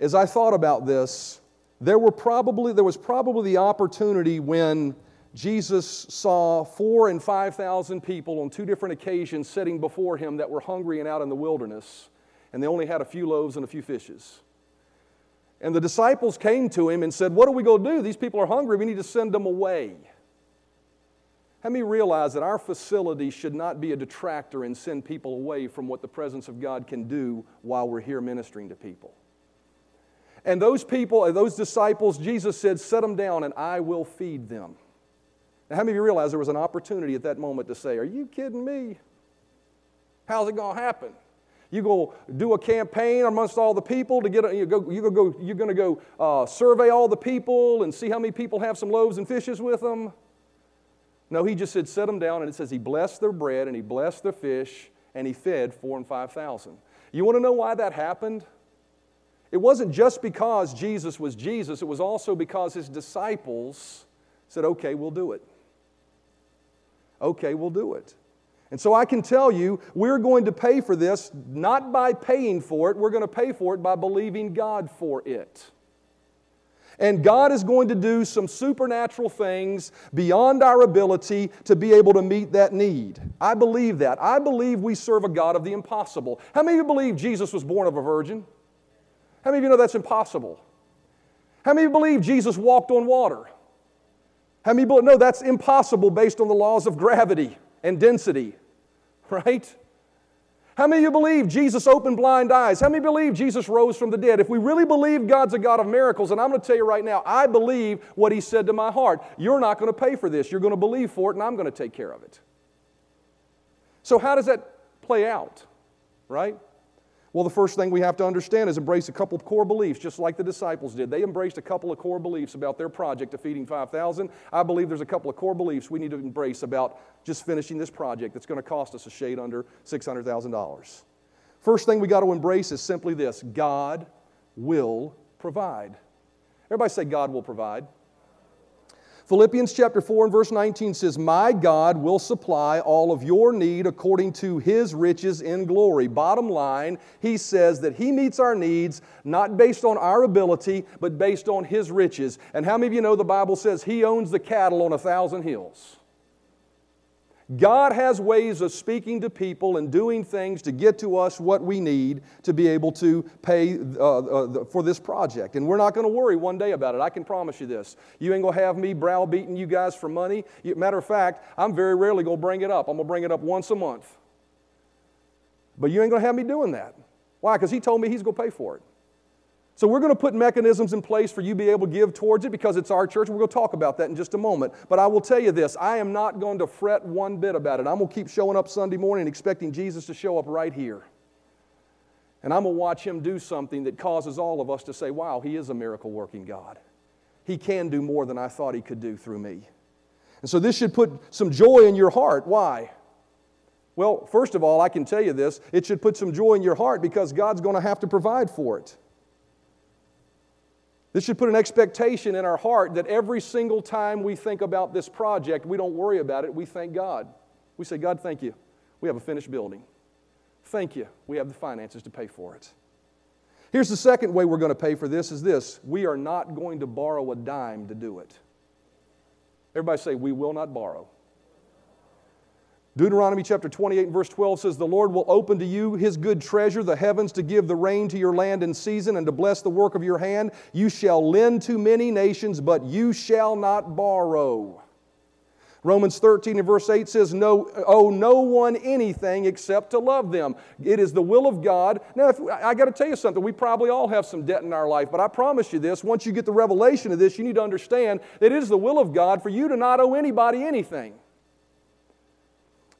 As I thought about this, there, were probably, there was probably the opportunity when Jesus saw four and 5,000 people on two different occasions sitting before him that were hungry and out in the wilderness, and they only had a few loaves and a few fishes. And the disciples came to him and said, What are we going to do? These people are hungry. We need to send them away. How many realize that our facility should not be a detractor and send people away from what the presence of God can do while we're here ministering to people? And those people, uh, those disciples, Jesus said, Set them down and I will feed them. Now, how many of you realize there was an opportunity at that moment to say, Are you kidding me? How's it going to happen? You go do a campaign amongst all the people to get a, you go, you go, you're going to go uh, survey all the people and see how many people have some loaves and fishes with them. No, he just said, set them down, and it says he blessed their bread and he blessed their fish and he fed four and five thousand. You want to know why that happened? It wasn't just because Jesus was Jesus, it was also because his disciples said, okay, we'll do it okay, we'll do it. And so I can tell you, we're going to pay for this not by paying for it, we're going to pay for it by believing God for it. And God is going to do some supernatural things beyond our ability to be able to meet that need. I believe that. I believe we serve a God of the impossible. How many of you believe Jesus was born of a virgin? How many of you know that's impossible? How many of you believe Jesus walked on water? How many believe? No, that's impossible based on the laws of gravity and density, [LAUGHS] right? How many of you believe Jesus opened blind eyes? How many believe Jesus rose from the dead? If we really believe God's a God of miracles, and I'm going to tell you right now, I believe what He said to my heart. You're not going to pay for this. You're going to believe for it, and I'm going to take care of it. So, how does that play out, right? Well, the first thing we have to understand is embrace a couple of core beliefs, just like the disciples did. They embraced a couple of core beliefs about their project of feeding 5,000. I believe there's a couple of core beliefs we need to embrace about just finishing this project that's going to cost us a shade under $600,000. First thing we got to embrace is simply this God will provide. Everybody say, God will provide. Philippians chapter 4 and verse 19 says, My God will supply all of your need according to his riches in glory. Bottom line, he says that he meets our needs not based on our ability, but based on his riches. And how many of you know the Bible says he owns the cattle on a thousand hills? God has ways of speaking to people and doing things to get to us what we need to be able to pay uh, uh, for this project. And we're not going to worry one day about it. I can promise you this. You ain't going to have me browbeating you guys for money. Matter of fact, I'm very rarely going to bring it up. I'm going to bring it up once a month. But you ain't going to have me doing that. Why? Because he told me he's going to pay for it. So we're going to put mechanisms in place for you to be able to give towards it because it's our church. We're going to talk about that in just a moment. But I will tell you this I am not going to fret one bit about it. I'm going to keep showing up Sunday morning expecting Jesus to show up right here. And I'm going to watch him do something that causes all of us to say, wow, he is a miracle working God. He can do more than I thought he could do through me. And so this should put some joy in your heart. Why? Well, first of all, I can tell you this it should put some joy in your heart because God's going to have to provide for it. This should put an expectation in our heart that every single time we think about this project, we don't worry about it, we thank God. We say, God, thank you. We have a finished building. Thank you. We have the finances to pay for it. Here's the second way we're going to pay for this is this. We are not going to borrow a dime to do it. Everybody say, we will not borrow. Deuteronomy chapter 28 and verse 12 says, The Lord will open to you his good treasure, the heavens, to give the rain to your land in season and to bless the work of your hand. You shall lend to many nations, but you shall not borrow. Romans 13 and verse 8 says, no, Owe no one anything except to love them. It is the will of God. Now, if, I got to tell you something. We probably all have some debt in our life, but I promise you this once you get the revelation of this, you need to understand that it is the will of God for you to not owe anybody anything.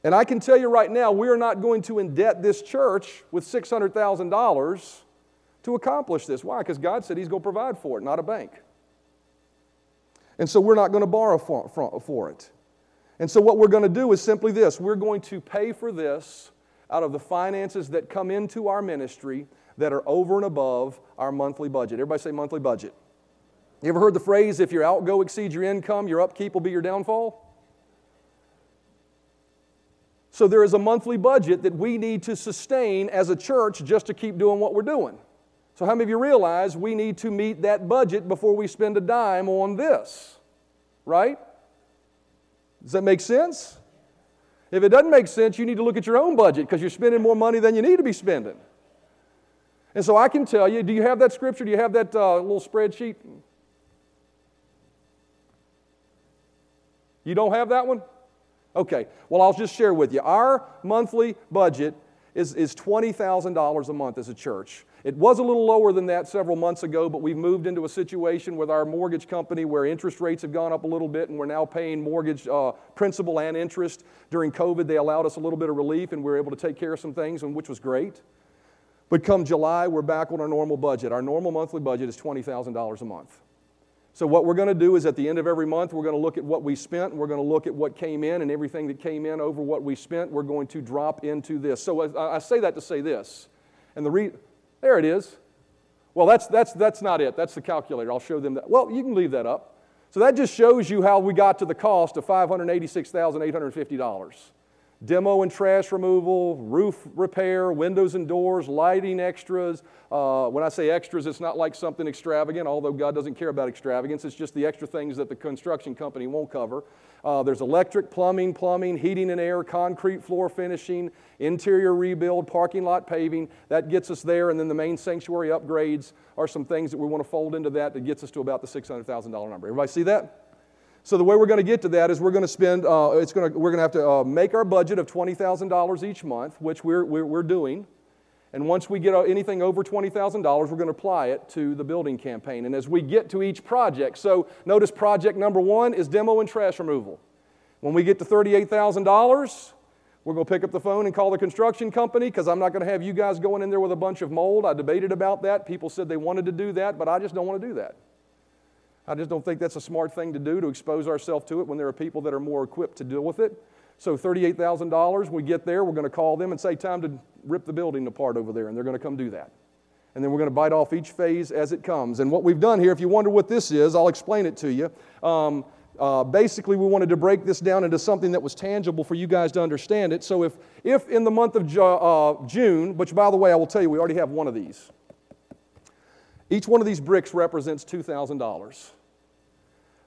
And I can tell you right now, we are not going to indebt this church with $600,000 to accomplish this. Why? Because God said He's going to provide for it, not a bank. And so we're not going to borrow for, it. And so what we're going to do is simply this we're going to pay for this out of the finances that come into our ministry that are over and above our monthly budget. Everybody say monthly budget. You ever heard the phrase, if your outgo exceeds your income, your upkeep will be your downfall? So there is a monthly budget that we need to sustain as a church just to keep doing what we're doing. So, how many of you realize we need to meet that budget before we spend a dime on this? Right? Does that make sense? If it doesn't make sense, you need to look at your own budget because you're spending more money than you need to be spending. And so I can tell you do you have that scripture? Do you have that uh, little spreadsheet? You don't have that one? Okay, well, I'll just share with you. Our monthly budget is, is $20,000 a month as a church. It was a little lower than that several months ago, but we've moved into a situation with our mortgage company where interest rates have gone up a little bit, and we're now paying mortgage uh, principal and interest. During COVID, they allowed us a little bit of relief, and we were able to take care of some things, which was great. But come July, we're back on our normal budget. Our normal monthly budget is $20,000 a month. So, what we're going to do is at the end of every month, we're going to look at what we spent, and we're going to look at what came in, and everything that came in over what we spent, we're going to drop into this. So, I, I say that to say this. And the re- there it is. Well, that's, that's, that's not it. That's the calculator. I'll show them that. Well, you can leave that up. So, that just shows you how we got to the cost of $586,850 demo and trash removal, roof repair, windows and doors, lighting extras. Uh, when I say extras, it's not like something extravagant, although God doesn't care about extravagance. It's just the extra things that the construction company won't cover. Uh, there's electric, plumbing, plumbing, heating and air, concrete floor finishing, interior rebuild, parking lot paving. That gets us there. And then the main sanctuary upgrades are some things that we want to fold into that that gets us to about the $600,000 number. Everybody see that? So the way we're going to get to that is we're going to spend, uh, it's going to, we're going to have to uh, make our budget of $20,000 each month, which we're, we're, we're, doing. And once we get uh, anything over $20,000, we're going to apply it to the building campaign. And as we get to each project, so notice project number one is demo and trash removal. When we get to $38,000, we're going to pick up the phone and call the construction company because I'm not going to have you guys going in there with a bunch of mold. I debated about that. People said they wanted to do that, but I just don't want to do that. I just don't think that's a smart thing to do to expose ourselves to it when there are people that are more equipped to deal with it. So $38,000, we get there, we're going to call them and say, time to rip the building apart over there, and they're going to come do that. And then we're going to bite off each phase as it comes. And what we've done here, if you wonder what this is, I'll explain it to you. Um, uh, basically, we wanted to break this down into something that was tangible for you guys to understand it. So, if, if in the month of Ju- uh, June, which by the way, I will tell you, we already have one of these, each one of these bricks represents $2,000.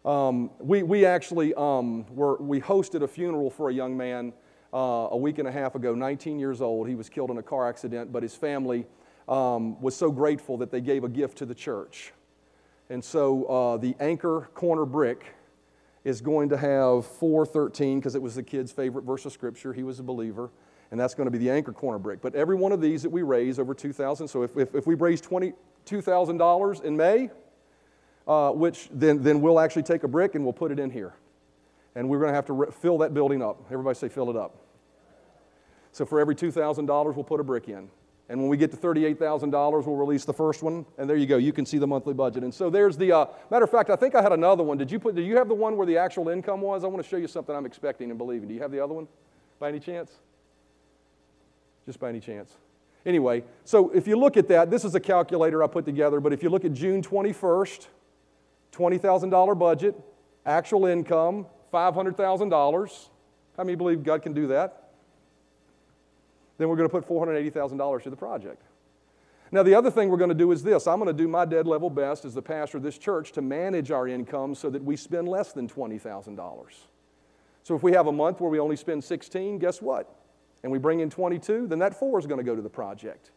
Um, we, we actually um, were, we hosted a funeral for a young man uh, a week and a half ago, 19 years old. He was killed in a car accident, but his family um, was so grateful that they gave a gift to the church. And so uh, the anchor corner brick is going to have 413 because it was the kid's favorite verse of scripture. He was a believer. And that's going to be the anchor corner brick. But every one of these that we raise over 2000 so if, if, if we raise $22,000 in May, uh, which then, then we'll actually take a brick and we'll put it in here. And we're going to have to re- fill that building up. Everybody say, fill it up. So for every $2,000, we'll put a brick in. And when we get to $38,000, we'll release the first one. And there you go. You can see the monthly budget. And so there's the, uh, matter of fact, I think I had another one. Did you, put, did you have the one where the actual income was? I want to show you something I'm expecting and believing. Do you have the other one by any chance? Just by any chance. Anyway, so if you look at that, this is a calculator I put together, but if you look at June 21st, $20,000 budget, actual income, $500,000. How many believe God can do that? Then we're going to put $480,000 to the project. Now, the other thing we're going to do is this I'm going to do my dead level best as the pastor of this church to manage our income so that we spend less than $20,000. So if we have a month where we only spend 16, guess what? And we bring in 22, then that 4 is going to go to the project.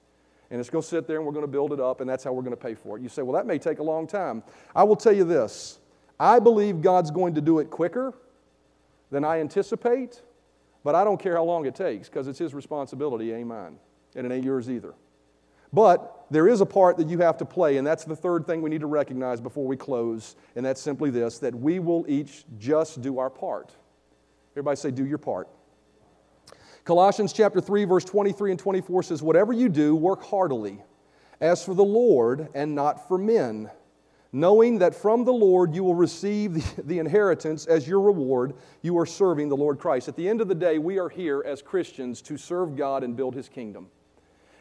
And it's going to sit there and we're going to build it up, and that's how we're going to pay for it. You say, well, that may take a long time. I will tell you this I believe God's going to do it quicker than I anticipate, but I don't care how long it takes because it's His responsibility, ain't mine. And it ain't yours either. But there is a part that you have to play, and that's the third thing we need to recognize before we close, and that's simply this that we will each just do our part. Everybody say, do your part. Colossians chapter 3, verse 23 and 24 says, Whatever you do, work heartily, as for the Lord and not for men, knowing that from the Lord you will receive [LAUGHS] the, inheritance as your reward. You are serving the Lord Christ. At the end of the day, we are here as Christians to serve God and build his kingdom.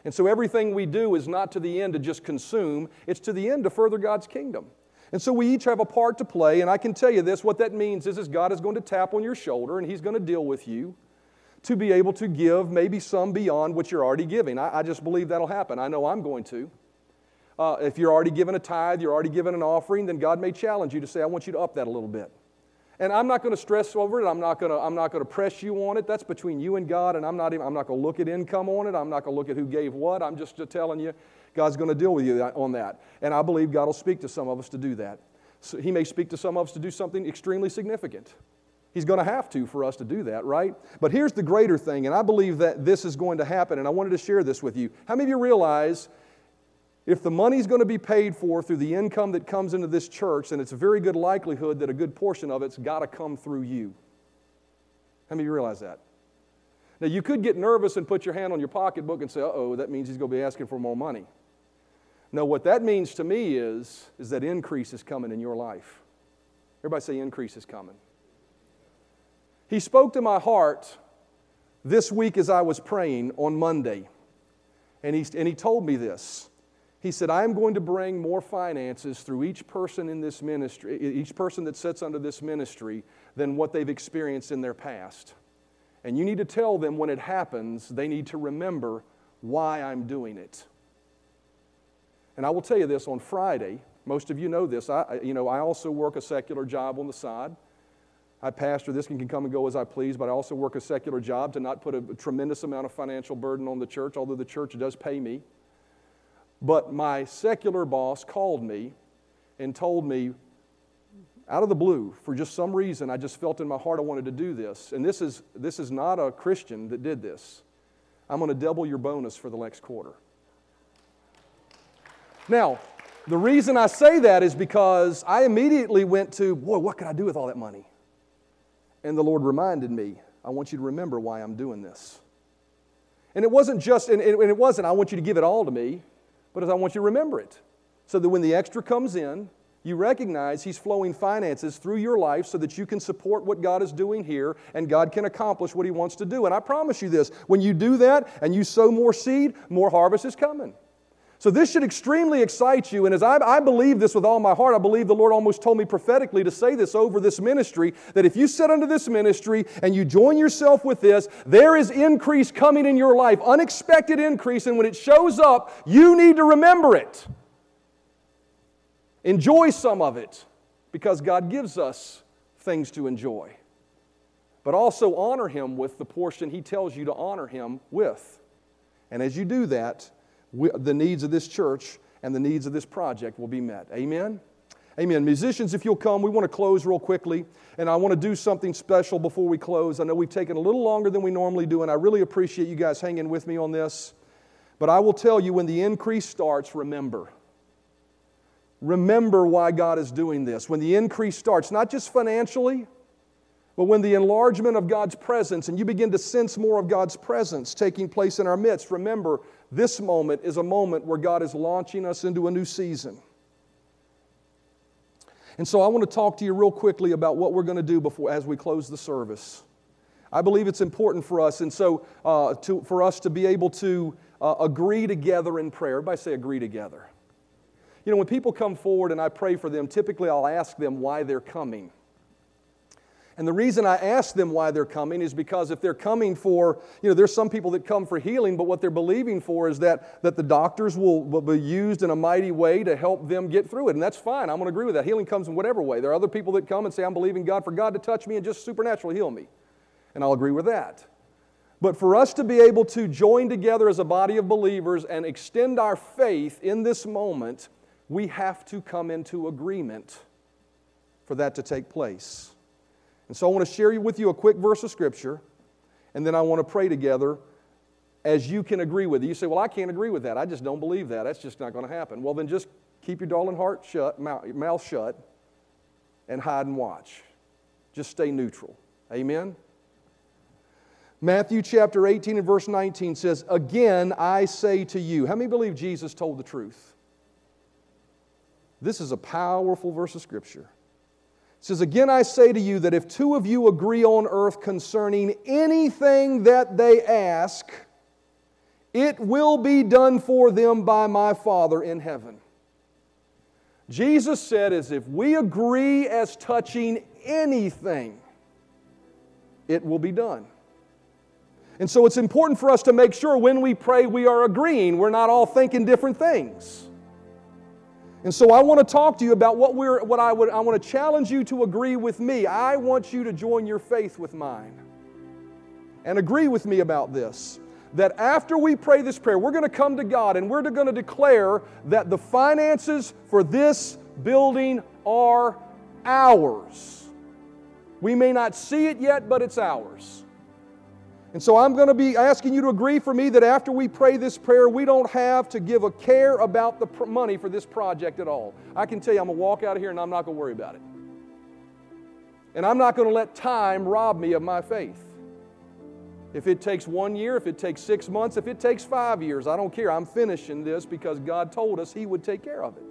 And so everything we do is not to the end to just consume, it's to the end to further God's kingdom. And so we each have a part to play, and I can tell you this what that means is, is God is going to tap on your shoulder and he's going to deal with you to be able to give maybe some beyond what you're already giving. I, I just believe that'll happen. I know I'm going to. Uh, if you're already given a tithe, you're already given an offering, then God may challenge you to say, I want you to up that a little bit. And I'm not going to stress over it. I'm not going to, I'm not going to press you on it. That's between you and God, and I'm not, even, I'm not going to look at income on it. I'm not going to look at who gave what. I'm just telling you, God's going to deal with you on that. And I believe God will speak to some of us to do that. So he may speak to some of us to do something extremely significant. He's going to have to for us to do that, right? But here's the greater thing, and I believe that this is going to happen, and I wanted to share this with you. How many of you realize if the money's going to be paid for through the income that comes into this church, then it's a very good likelihood that a good portion of it's got to come through you? How many of you realize that? Now, you could get nervous and put your hand on your pocketbook and say, uh oh, that means he's going to be asking for more money. No, what that means to me is, is that increase is coming in your life. Everybody say increase is coming. He spoke to my heart this week as I was praying on Monday. And he, and he told me this. He said, I am going to bring more finances through each person in this ministry, each person that sits under this ministry, than what they've experienced in their past. And you need to tell them when it happens, they need to remember why I'm doing it. And I will tell you this on Friday, most of you know this. I, you know, I also work a secular job on the side. I pastor this can come and go as I please, but I also work a secular job to not put a tremendous amount of financial burden on the church, although the church does pay me. But my secular boss called me and told me, out of the blue, for just some reason, I just felt in my heart I wanted to do this. And this is, this is not a Christian that did this. I'm going to double your bonus for the next quarter. Now, the reason I say that is because I immediately went to, boy, what could I do with all that money? And the Lord reminded me, I want you to remember why I'm doing this. And it wasn't just, and it wasn't, I want you to give it all to me, but as I want you to remember it. So that when the extra comes in, you recognize He's flowing finances through your life so that you can support what God is doing here and God can accomplish what He wants to do. And I promise you this when you do that and you sow more seed, more harvest is coming. So, this should extremely excite you. And as I, I, believe this with all my heart, I believe the Lord almost told me prophetically to say this over this ministry that if you sit under this ministry and you join yourself with this, there is increase coming in your life, unexpected increase. And when it shows up, you need to remember it. Enjoy some of it because God gives us things to enjoy. But also honor Him with the portion He tells you to honor Him with. And as you do that, we, the needs of this church and the needs of this project will be met. Amen? Amen. Musicians, if you'll come, we want to close real quickly, and I want to do something special before we close. I know we've taken a little longer than we normally do, and I really appreciate you guys hanging with me on this. But I will tell you when the increase starts, remember. Remember why God is doing this. When the increase starts, not just financially, but when the enlargement of God's presence and you begin to sense more of God's presence taking place in our midst, remember this moment is a moment where God is launching us into a new season. And so I want to talk to you real quickly about what we're going to do before as we close the service. I believe it's important for us, and so uh, to, for us to be able to uh, agree together in prayer. Everybody say agree together. You know, when people come forward and I pray for them, typically I'll ask them why they're coming. And the reason I ask them why they're coming is because if they're coming for, you know, there's some people that come for healing, but what they're believing for is that, that the doctors will, will be used in a mighty way to help them get through it. And that's fine. I'm going to agree with that. Healing comes in whatever way. There are other people that come and say, I'm believing God for God to touch me and just supernaturally heal me. And I'll agree with that. But for us to be able to join together as a body of believers and extend our faith in this moment, we have to come into agreement for that to take place. And so I want to share with you a quick verse of Scripture, and then I want to pray together as you can agree with it. You say, Well, I can't agree with that. I just don't believe that. That's just not going to happen. Well, then just keep your darling heart shut, mouth mouth shut, and hide and watch. Just stay neutral. Amen? Matthew chapter 18 and verse 19 says, Again I say to you. How many believe Jesus told the truth? This is a powerful verse of Scripture says, Again, I say to you that if two of you agree on earth concerning anything that they ask, it will be done for them by my Father in heaven. Jesus said, as if we agree as touching anything, it will be done. And so it's important for us to make sure when we pray we are agreeing. We're not all thinking different things. And so I want to talk to you about what, we're, what I, would, I want to challenge you to agree with me. I want you to join your faith with mine and agree with me about this. That after we pray this prayer, we're going to come to God and we're going to declare that the finances for this building are ours. We may not see it yet, but it's ours. And so I'm going to be asking you to agree for me that after we pray this prayer, we don't have to give a care about the pr- money for this project at all. I can tell you, I'm going to walk out of here and I'm not going to worry about it. And I'm not going to let time rob me of my faith. If it takes one year, if it takes six months, if it takes five years, I don't care. I'm finishing this because God told us He would take care of it.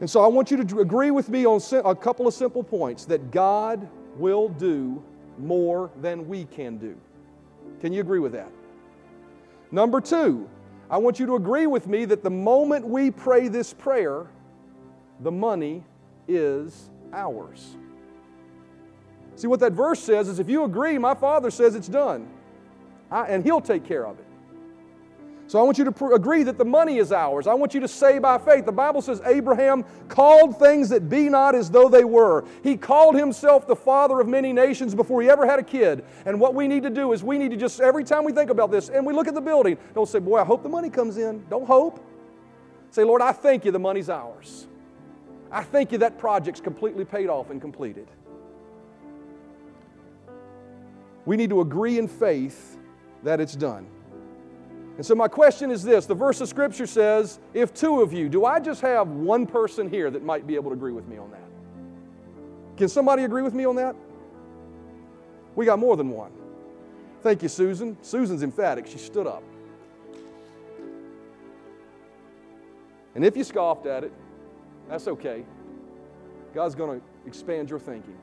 And so I want you to agree with me on a couple of simple points that God will do more than we can do. Can you agree with that? Number two, I want you to agree with me that the moment we pray this prayer, the money is ours. See, what that verse says is if you agree, my Father says it's done, I, and He'll take care of it. So I want you to pr- agree that the money is ours. I want you to say by faith. The Bible says Abraham called things that be not as though they were. He called himself the father of many nations before he ever had a kid. And what we need to do is we need to just, every time we think about this and we look at the building, don't say, Boy, I hope the money comes in. Don't hope. Say, Lord, I thank you the money's ours. I thank you that project's completely paid off and completed. We need to agree in faith that it's done. And so, my question is this the verse of Scripture says, if two of you, do I just have one person here that might be able to agree with me on that? Can somebody agree with me on that? We got more than one. Thank you, Susan. Susan's emphatic. She stood up. And if you scoffed at it, that's okay. God's going to expand your thinking.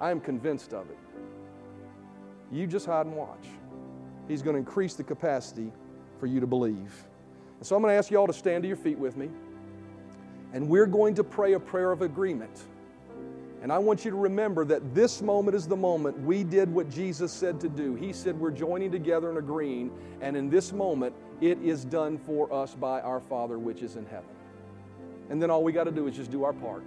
I am convinced of it. You just hide and watch. He's going to increase the capacity for you to believe. And so I'm going to ask you all to stand to your feet with me, and we're going to pray a prayer of agreement. And I want you to remember that this moment is the moment we did what Jesus said to do. He said we're joining together and agreeing, and in this moment, it is done for us by our Father which is in heaven. And then all we got to do is just do our part.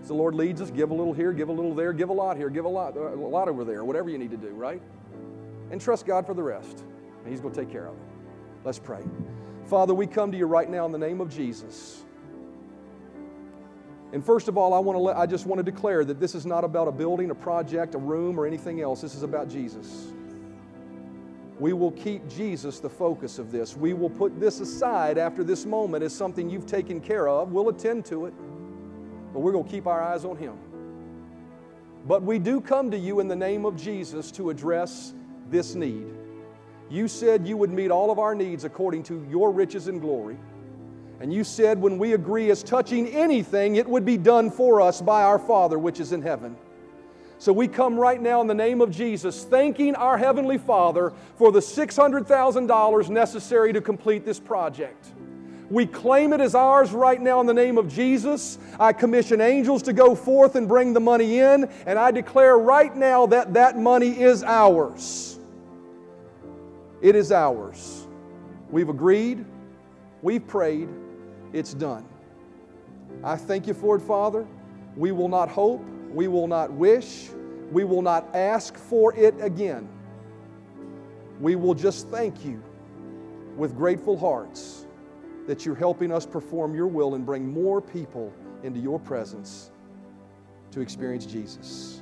As the Lord leads us, give a little here, give a little there, give a lot here, give a lot, uh, a lot over there, whatever you need to do, right? And trust God for the rest. And He's going to take care of it. Let's pray. Father, we come to you right now in the name of Jesus. And first of all, I, want to let, I just want to declare that this is not about a building, a project, a room, or anything else. This is about Jesus. We will keep Jesus the focus of this. We will put this aside after this moment as something you've taken care of. We'll attend to it, but we're going to keep our eyes on Him. But we do come to you in the name of Jesus to address this need. You said you would meet all of our needs according to your riches and glory. And you said when we agree as touching anything, it would be done for us by our Father which is in heaven. So we come right now in the name of Jesus, thanking our Heavenly Father for the $600,000 necessary to complete this project. We claim it as ours right now in the name of Jesus. I commission angels to go forth and bring the money in, and I declare right now that that money is ours. It is ours. We've agreed, we've prayed, it's done. I thank you for it, Father. We will not hope, we will not wish, we will not ask for it again. We will just thank you with grateful hearts that you're helping us perform your will and bring more people into your presence to experience Jesus.